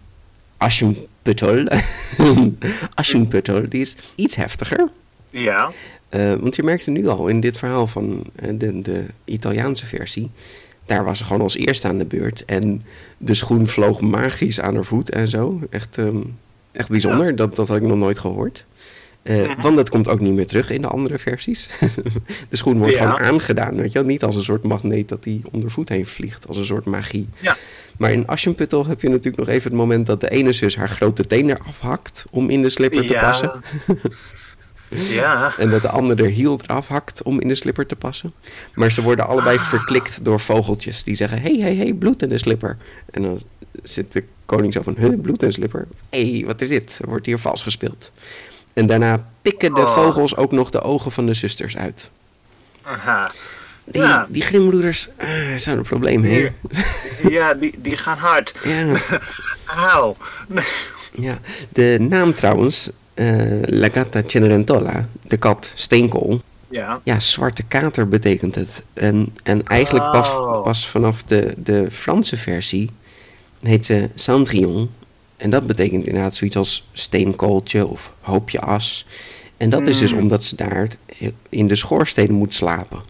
Aschenputtel, (laughs) (laughs) Aschenputtel, die is iets heftiger. Ja. Eh, want je merkte nu al in dit verhaal van eh, de, de Italiaanse versie... daar was ze gewoon als eerste aan de beurt. En de schoen vloog magisch aan haar voet en zo. Echt, ehm, echt bijzonder, dat, dat had ik nog nooit gehoord. Eh, Mhm. Want dat komt ook niet meer terug in de andere versies. (laughs) de schoen wordt Ja. gewoon aangedaan, weet je wel. Niet als een soort magneet dat die onder voet heen vliegt, als een soort magie. Ja. Maar in Aschenputtel heb je natuurlijk nog even het moment dat de ene zus haar grote teen eraf hakt om in de slipper te ja. passen. (laughs) Ja. En dat de ander er hiel eraf hakt om in de slipper te passen. Maar ze worden allebei verklikt door vogeltjes die zeggen: hey, hey, hey, bloed in de slipper. En dan zit de koning zo van: huh, bloed in de slipper? Hé, hey, wat is dit? Er wordt hier vals gespeeld. En daarna pikken de Oh. vogels ook nog de ogen van de zusters uit. Aha. Die, Ja. die grimbroeders eh, zijn een probleem, hè? Ja, die, die gaan hard. Ja, (laughs) Auw. ja. De naam trouwens, eh La Gatta Cenerentola, de kat steenkool. Ja. Ja, zwarte kater betekent het. En, en eigenlijk pas, Oh. pas vanaf de, de Franse versie heet ze Cendrillon. En dat betekent inderdaad zoiets als steenkooltje of hoopje as. En dat is dus Mm. omdat ze daar in de schoorsteen moet slapen.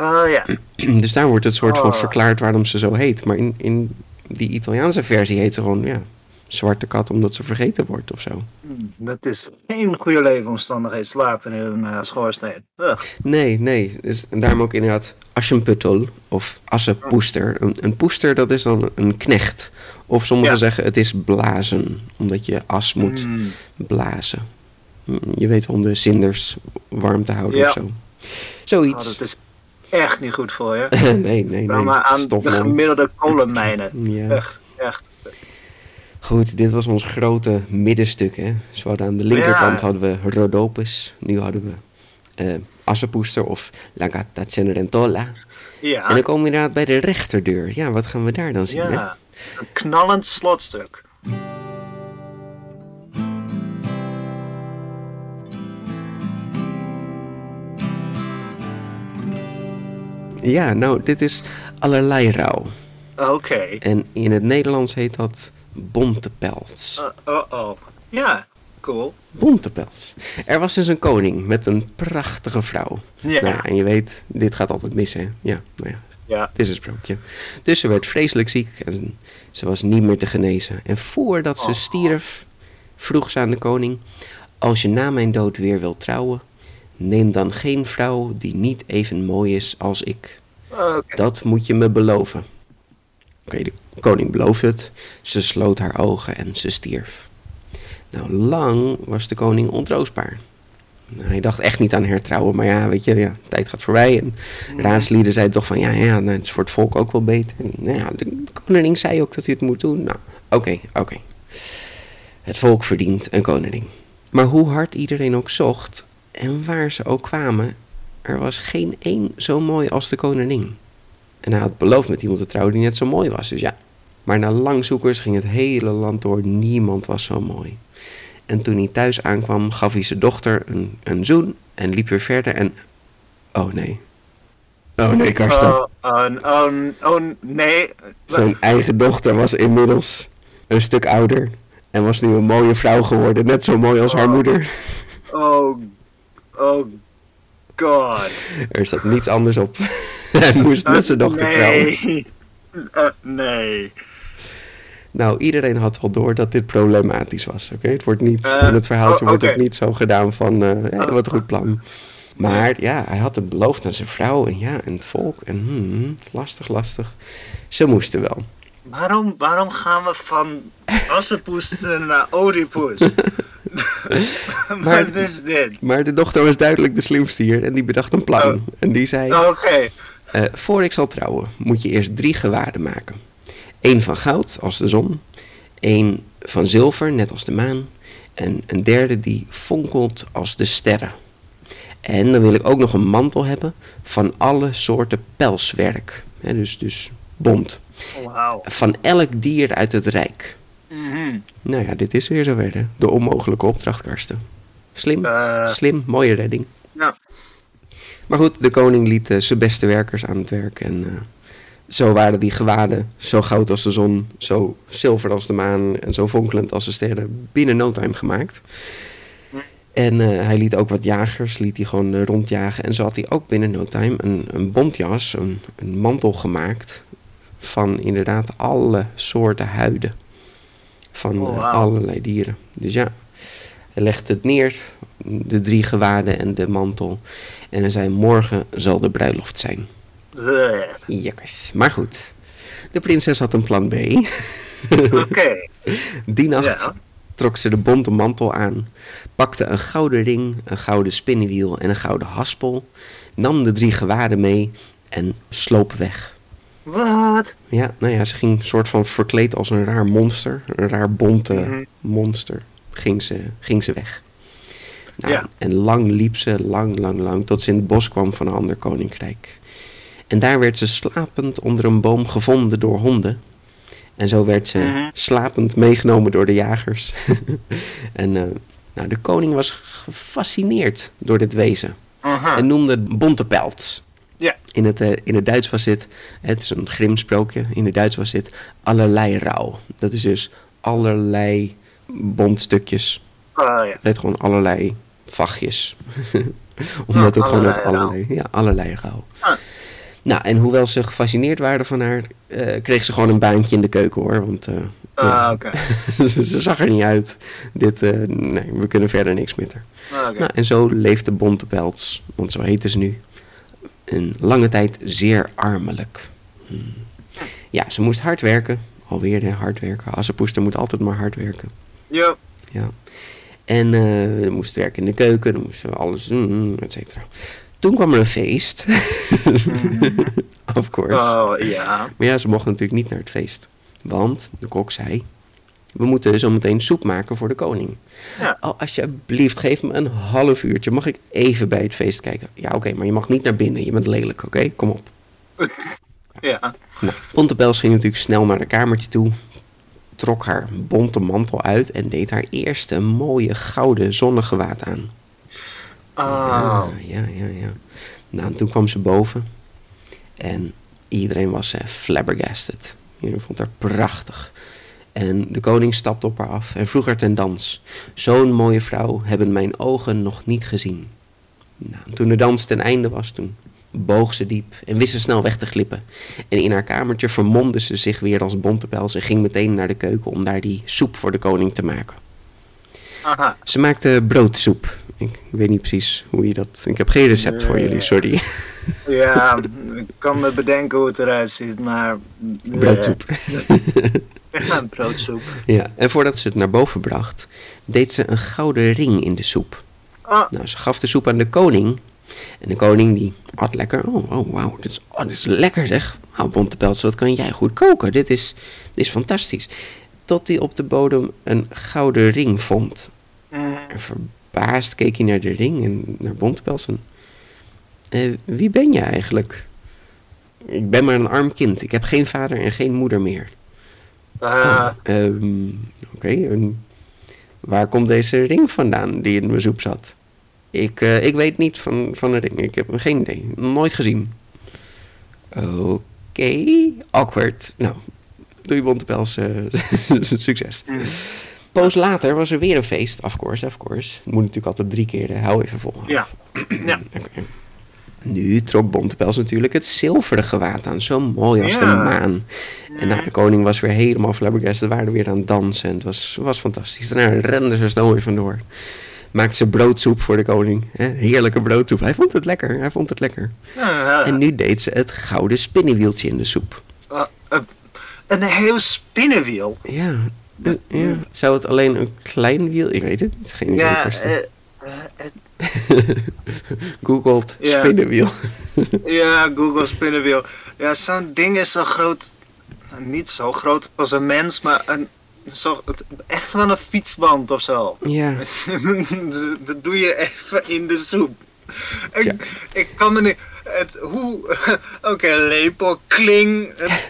Oh ja. (clears throat) Dus daar wordt het soort van Oh. verklaard waarom ze zo heet. Maar in, in die Italiaanse versie heet ze gewoon ja, zwarte kat omdat ze vergeten wordt of zo. Hmm, Dat is geen goede leefomstandigheid. Slapen in een eh, schoorsteen. Ugh. Nee, nee. Dus, en daarom ook inderdaad Aschenputtel of Assenpoester. Een, een poester dat is dan een knecht. Of sommigen Ja. zeggen het is blazen, omdat je as moet Hmm. blazen. Hm, Je weet om de cinders warm te houden Ja. of zo. Oh, Zoiets. dat is echt niet goed voor je. (laughs) nee, nee, nee. maar aan de Stofman. gemiddelde kolenmijnen. (laughs) Ja. Echt, echt. Goed, dit was ons grote middenstuk. Hè. Dus we hadden aan de linkerkant Ja. hadden we Rhodopus. Nu hadden we Assenpoester of La Gatta Cenerentola. En Ja. dan komen we inderdaad bij de rechterdeur. Ja, wat gaan we daar dan zien? Hè? Ja. Een knallend slotstuk. Ja, nou, dit is allerlei rouw. Oké. En in het Nederlands heet dat bontepels. Uh, oh oh. Ja, cool. Bontepels. Er was dus een koning met een prachtige vrouw. Ja. Nou, en je weet, dit gaat altijd mis, hè? Ja, nou ja, Ja. het is een sprookje. Dus ze werd vreselijk ziek en ze was niet meer te genezen. En voordat ze Oh. stierf, vroeg ze aan de koning... Als je na mijn dood weer wilt trouwen... neem dan geen vrouw die niet even mooi is als ik. Oké. Dat moet je me beloven. Oké, de koning beloofde het. Ze sloot haar ogen en ze stierf. Nou, lang was de koning ontroostbaar. Nou, hij dacht echt niet aan hertrouwen, maar ja, weet je, ja, tijd gaat voorbij. En raadslieden zeiden toch van, ja, ja, nou, het is voor het volk ook wel beter. En, nou ja, de koning zei ook dat hij het moet doen. Nou, oké, oké. Het volk verdient een koning. Maar hoe hard iedereen ook zocht en waar ze ook kwamen, er was geen één zo mooi als de koningin. En hij had beloofd met iemand te trouwen die net zo mooi was, dus ja. Maar na lang zoekers ging het hele land door, niemand was zo mooi. En toen hij thuis aankwam, gaf hij zijn dochter een, een zoen en liep weer verder en... Oh nee. Oh nee, Karsten. Oh, oh, oh, oh, nee. Zijn eigen dochter was inmiddels een stuk ouder en was nu een mooie vrouw geworden, net zo mooi als haar Oh. moeder. Oh, oh god. Er zat niets anders op. (laughs) Hij moest met zijn dochter nee. trouwen. Eh, nee. Nou, iedereen had wel door dat dit problematisch was. Oké, het wordt niet Eh, in het verhaaltje oh, wordt het niet zo gedaan van hé, wat een goed plan. Maar ja, hij had het beloofd aan zijn vrouw en ja, en het volk. En hmm, lastig, lastig. Ze moesten wel. Waarom, waarom gaan we van Assepoes naar Oedipus? (laughs) (laughs) Maar- dit? Maar de dochter was duidelijk de slimste hier en die bedacht een plan. Oh. En die zei, Oké. eh, voor ik zal trouwen moet je eerst drie gewaden maken. Eén van goud, als de zon. Eén van zilver, net als de maan. En een derde die fonkelt als de sterren. En dan wil ik ook nog een mantel hebben van alle soorten pelswerk. Hè, dus, dus bont. Wauw. Van elk dier uit het rijk. Mhm. Nou ja, dit is weer zover. Hè? De onmogelijke opdracht, Karsten. Slim, Eh, slim, mooie redding. ja. Maar goed, de koning liet eh, zijn beste werkers aan het werk. En eh, zo waren die gewaden zo goud als de zon, zo zilver als de maan en zo fonkelend als de sterren binnen no time gemaakt. En hij liet ook wat jagers, liet hij gewoon rondjagen. En zo had hij ook binnen no time een, een bontjas, een, een mantel gemaakt van inderdaad alle soorten huiden. Van Oh, eh, allerlei dieren. Dus ja, hij legde het neer, de drie gewaden en de mantel. En hij zei, morgen zal de bruiloft zijn. Jekkers. Maar goed, de prinses had een plan B. (laughs) Oké. Die nacht Ja. trok ze de bonte mantel aan, pakte een gouden ring, een gouden spinnenwiel en een gouden haspel, nam de drie gewaden mee en sloop weg. Wat? Ja, nou ja, ze ging soort van verkleed als een raar monster, een raar bonte Mhm. monster, ging ze, ging ze weg. Nou, Ja. En lang liep ze, lang, lang, lang, tot ze in het bos kwam van een ander koninkrijk. En daar werd ze slapend onder een boom gevonden door honden. En zo werd ze Mhm. slapend meegenomen door de jagers. (laughs) en eh, nou, de koning was gefascineerd door dit wezen Aha. en noemde het bontepelts. Ja. In het, eh, in het Duits was dit, het is een grimsprookje, in het Duits was dit allerlei rouw. Dat is dus allerlei bontstukjes. Ah, ja. Het gewoon allerlei vachtjes. (laughs) Omdat het gewoon uit allerlei ja, allerlei rouw. Ah. Nou, en hoewel ze gefascineerd waren van haar, eh, kreeg ze gewoon een baantje in de keuken hoor. Want eh, ja, Ah, oké. (laughs) ze ze zag er niet uit. Dit, nee, we kunnen verder niks met haar. Ah, oké. Nou, en zo leefde Bontepelts, want zo heten ze nu, een lange tijd zeer armelijk. Hmm. Ja, ze moest hard werken. Alweer hè, hard werken. Assepoester moet altijd maar hard werken. Ja. Ja. En ze moest werken in de keuken, dan moest ze alles doen, et cetera. Toen kwam er een feest. (laughs) of course. Oh, ja. Maar ja, ze mochten natuurlijk niet naar het feest. Want de kok zei: We moeten zo meteen soep maken voor de koning. Ja. Oh, alsjeblieft, geef me een half uurtje. Mag ik even bij het feest kijken? Ja, oké, maar je mag niet naar binnen. Je bent lelijk, oké? Kom op. (laughs) Ja. Nou, Pontepels ging natuurlijk snel naar de kamertje toe. Trok haar bonte mantel uit en deed haar eerste mooie gouden zonnegewaad aan. Oh. Ja, ja, ja, ja. Nou, en toen kwam ze boven. En iedereen was eh, flabbergasted. Iedereen vond haar prachtig. En de koning stapte op haar af en vroeg haar ten dans. Zo'n mooie vrouw hebben mijn ogen nog niet gezien. Nou, en toen de dans ten einde was, toen boog ze diep en wist ze snel weg te glippen. En in haar kamertje vermomde ze zich weer als bontepels en ging meteen naar de keuken om daar die soep voor de koning te maken. Aha. Ze maakte broodsoep. Ik weet niet precies hoe je dat... Ik heb geen recept voor jullie, sorry. Ja, ik kan me bedenken hoe het eruit ziet, maar... Broodsoep. (laughs) Ja, broodsoep. Ja, en voordat ze het naar boven bracht, deed ze een gouden ring in de soep. Ah, Nou, ze gaf de soep aan de koning. En de koning die at lekker. Oh, oh wauw, dit, is- oh, dit is lekker zeg. Nou, Bontepels, wat kan jij goed koken? Dit is, dit is fantastisch. Tot hij op de bodem een gouden ring vond. mm, En verbaasd keek hij naar de ring en naar Bontepels. En, "Eh, wie ben je eigenlijk? Ik ben maar een arm kind. Ik heb geen vader en geen moeder meer. ah, Ehm, Oké, en waar komt deze ring vandaan die in mijn soep zat? Ik, eh, ik weet niet van, van de ring. Ik heb geen idee. Nooit gezien. Oké, awkward. Nou, doe je bontepels eh (laughs) succes. mm. Poos later was er weer een feest, of course, of course. Moet natuurlijk altijd drie keer, eh, hou even vol. Ja. Ja. (clears throat) Nu trok Bontepels natuurlijk het zilveren gewaad aan, zo mooi als de maan. En nou, de koning was weer helemaal flabbergasted, ze waren weer aan het dansen en het was, was fantastisch. Daarna renden ze snel weer vandoor. Maakte ze broodsoep voor de koning, heerlijke broodsoep. Hij vond het lekker, hij vond het lekker. En nu deed ze het gouden spinnenwieltje in de soep. ah, eh, een heel spinnenwiel. Ja, ja. Zou het alleen een klein wiel, ik weet het niet, geen idee. Ja, eh, (laughs) Googelt Ja. spinnenwiel. (laughs) ja, Google spinnenwiel. Ja, zo'n ding is zo groot. niet zo groot als een mens, maar een, zo, echt wel een fietsband of zo. Ja, (laughs) dat doe je even in de soep. Ik, ik kan me niet. Het, hoe. Oké, lepel, kling. het-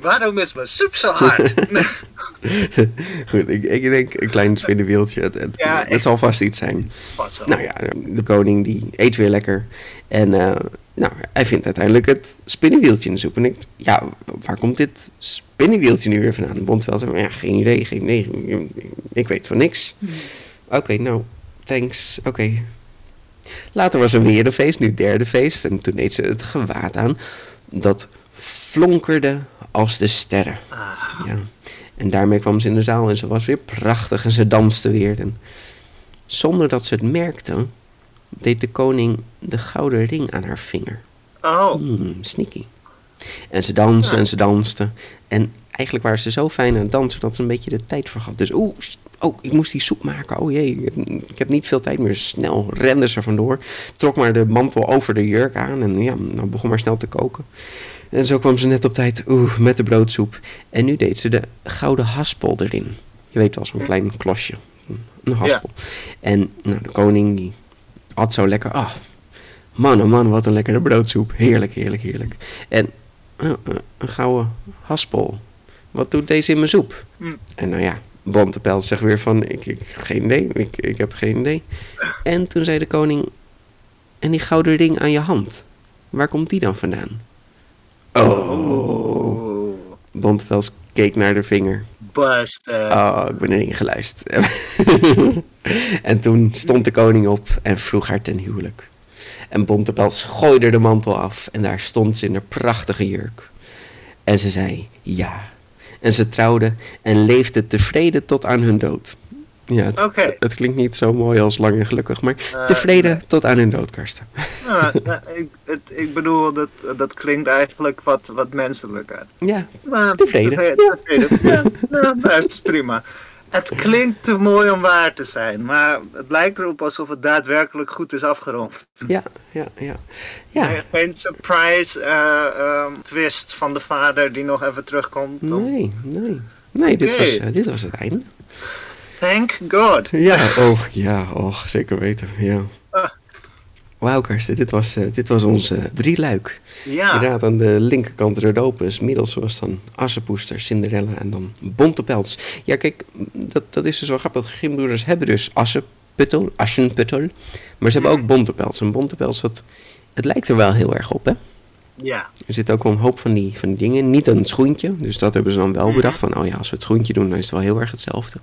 waarom is mijn soep zo hard? (laughs) goed. Ik, ik denk een klein spinnenwieltje. Het, het, Ja, het echt. zal vast iets zijn. Wel. Nou ja, de koning die eet weer lekker. En eh, nou, hij vindt uiteindelijk het spinnenwieltje in de soep. En ik, ja, waar komt dit spinnenwieltje nu weer vandaan? En Bond wel ja, geen idee, geen idee. Ik, weet van niks. Oké, nou, thanks. Oké. Later was er weer een feest, nu het derde feest. En toen deed ze het gewaad aan. Dat flonkerde als de sterren. Ah, Ja. En daarmee kwam ze in de zaal en ze was weer prachtig en ze danste weer. En zonder dat ze het merkte, deed de koning de gouden ring aan haar vinger. oh, Hmm, sneaky. En ze danste en ze danste. En eigenlijk waren ze zo fijn aan het dansen dat ze een beetje de tijd vergat. Dus oeh, oh, ik moest die soep maken. Oh jee, ik heb, ik heb niet veel tijd meer. Snel rende ze vandoor. Trok maar de mantel over de jurk aan. En ja, nou begon maar snel te koken. En zo kwam ze net op tijd, oeh, met de broodsoep. En nu deed ze de gouden haspel erin. Je weet wel, zo'n klein klosje. Een haspel. En nou, de koning die at zo lekker. Ah, man oh man, wat een lekkere broodsoep. Heerlijk, heerlijk, heerlijk. En eh, eh, een gouden haspel. Wat doet deze in mijn soep? Hm. En nou ja, Bontepel zegt weer van, ik, ik geen idee, ik, ik heb geen idee. En toen zei de koning, en die gouden ring aan je hand, waar komt die dan vandaan? Oh. Bontepels keek naar de vinger. Busted. Oh, ik ben erin geluisterd. (laughs) en toen stond de koning op en vroeg haar ten huwelijk. En Bontepels gooide de mantel af en daar stond ze in haar prachtige jurk. En ze zei ja. En ze trouwden en leefden tevreden tot aan hun dood. Ja, het, het klinkt niet zo mooi als lang en gelukkig, maar tevreden nee. tot aan hun dood, Karsten. Nou, nou, ik, het, ik bedoel, dat, dat klinkt eigenlijk wat, wat menselijker. Ja, Maar Tevreden, tevreden, tevreden. Ja, ja, nou, het is prima. Het klinkt te mooi om waar te zijn, maar het lijkt erop alsof het daadwerkelijk goed is afgerond. ja, ja, ja. Ja, Nee, Geen surprise eh, ehm, twist van de vader die nog even terugkomt. om- nee, nee. Nee, dit, was, eh, dit was het einde. Thank God. (laughs) Ja, oh, ja, oh, zeker weten, ja. Ah. Wauw, Karsten, dit was, eh, dit was onze drieluik. Ja, Inderdaad, aan de linkerkant Rodopus, middels was dan Assepoester, Cinderella en dan Bontepels. Ja, kijk, dat, dat is dus wel grappig. De Grimbroeders hebben dus Asseputtel, Aschenputtel, maar ze hebben ook Bontepels. En Bontepels, dat, het lijkt er wel heel erg op, hè? ja. Er zit ook wel een hoop van die, van die dingen. Niet een schoentje. Dus dat hebben ze dan wel bedacht. Van, oh ja, als we het schoentje doen, dan is het wel heel erg hetzelfde.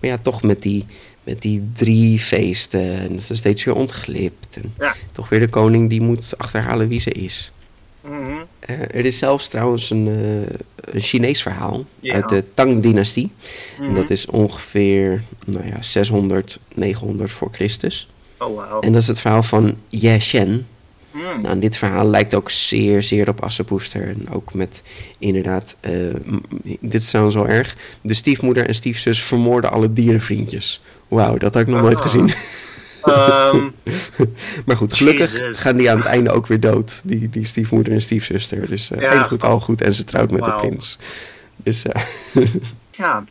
Maar ja, toch met die, met die drie feesten. En dat ze steeds weer ontglipt. En Ja. toch weer de koning die moet achterhalen wie ze is. Mhm. Eh, er is zelfs trouwens een, eh, een Chinees verhaal Ja. uit de Tang-dynastie. En Mhm. dat is ongeveer nou ja, 600, 900 voor Christus. Oh, wow. En dat is het verhaal van Ye Shen. Mm. Nou, dit verhaal lijkt ook zeer, zeer op Assepoester. En ook met inderdaad, eh, dit is trouwens wel erg. De stiefmoeder en stiefzus vermoorden alle dierenvriendjes. Wauw, dat had ik nog nooit Ah. gezien. Ehm, (laughs) maar goed, gelukkig gaan die aan het einde ook weer dood. Die, die stiefmoeder en stiefzuster. Dus Ja. eind goed, al goed. En ze trouwt met de prins. Dus eh, (laughs) ja,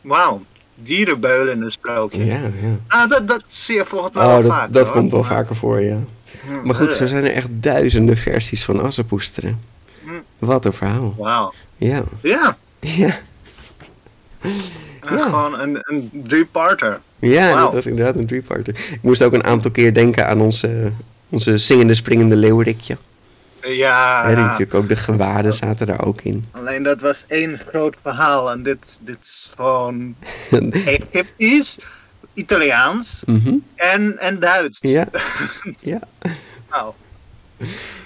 wauw. Dierenbeulen in een sprookje. ja, ja. Ah, dat, dat zie je volgens mij Oh, wel dat, vaak. dat hoor. komt wel vaker voor, ja. Maar goed, zo zijn er echt duizenden versies van Assepoesteren. Wat een verhaal. Wauw. Ja, Ja, ja. Ja. gewoon een, een drie-parter. Ja, dat was inderdaad een drieparter. Ik moest ook een aantal keer denken aan onze, onze zingende, springende leeuwerikje. Ja, die natuurlijk ook de gewaden zaten daar ook in. alleen dat was één groot verhaal en dit, dit is gewoon (laughs) Egyptisch, Italiaans Mhm. en, en Duits. Ja. (laughs) Ja. Nou,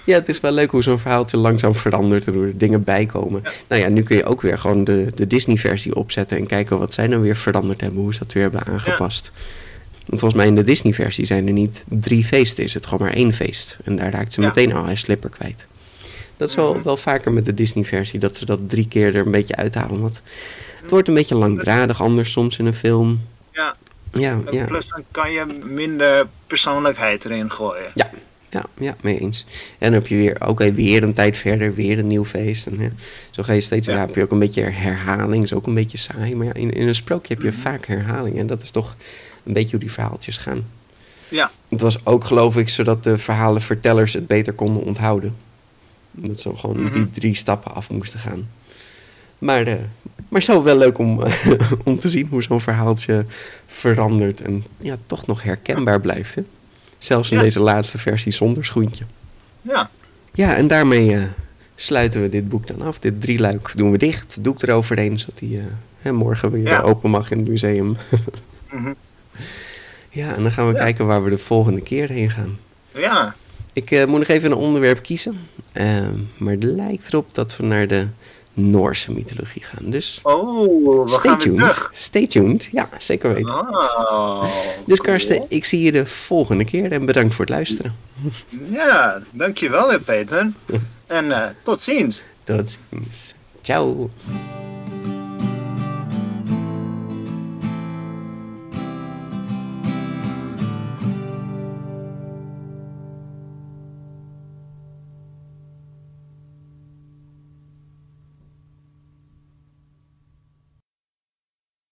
ja, het is wel leuk hoe zo'n verhaaltje langzaam verandert en hoe er dingen bijkomen. Nou ja, nu kun je ook weer gewoon de, de Disney-versie opzetten en kijken wat zij nou weer veranderd hebben, hoe ze dat weer hebben aangepast. Want volgens mij in de Disney-versie zijn er niet drie feesten, is het gewoon maar één feest. En daar raakt ze Ja. meteen al haar slipper kwijt. Dat is wel, wel vaker met de Disney-versie, dat ze dat drie keer er een beetje uithalen. Want het wordt een beetje langdradig anders soms in een film. ja. Ja, ja. Plus dan kan je minder persoonlijkheid erin gooien. Ja, Ja, ja, mee eens. En dan heb je weer, oké, weer een tijd verder, weer een nieuw feest. En, ja, zo ga je steeds, Ja. ja. heb je ook een beetje herhaling, is ook een beetje saai. Maar ja, in, in een sprookje heb je Mhm. vaak herhaling. En dat is toch een beetje hoe die verhaaltjes gaan. Ja. Het was ook, geloof ik, zodat de verhalenvertellers het beter konden onthouden. Dat ze gewoon Mhm. die drie stappen af moesten gaan. Maar, eh maar het is wel leuk om, (laughs) om te zien hoe zo'n verhaaltje verandert. En ja, toch nog herkenbaar blijft. Hè? Zelfs in Ja. deze laatste versie zonder schoentje. Ja, Ja, en daarmee eh, sluiten we dit boek dan af. Dit drieluik doen we dicht. Doek eroverheen, zodat hij eh, hè, morgen weer Ja. open mag in het museum. (laughs) Mhm. ja, en dan gaan we Ja. kijken waar we de volgende keer heen gaan. ja. Ik eh, moet nog even een onderwerp kiezen. Ehm, maar het lijkt erop dat we naar de Noorse mythologie gaan. Dus Oh, we stay tuned. Stay tuned. Ja, zeker weten. Oh, Dus cool. Karsten, ik zie je de volgende keer en bedankt voor het luisteren. Ja, dankjewel weer Peter. (laughs) En eh, tot ziens. Tot ziens. Ciao.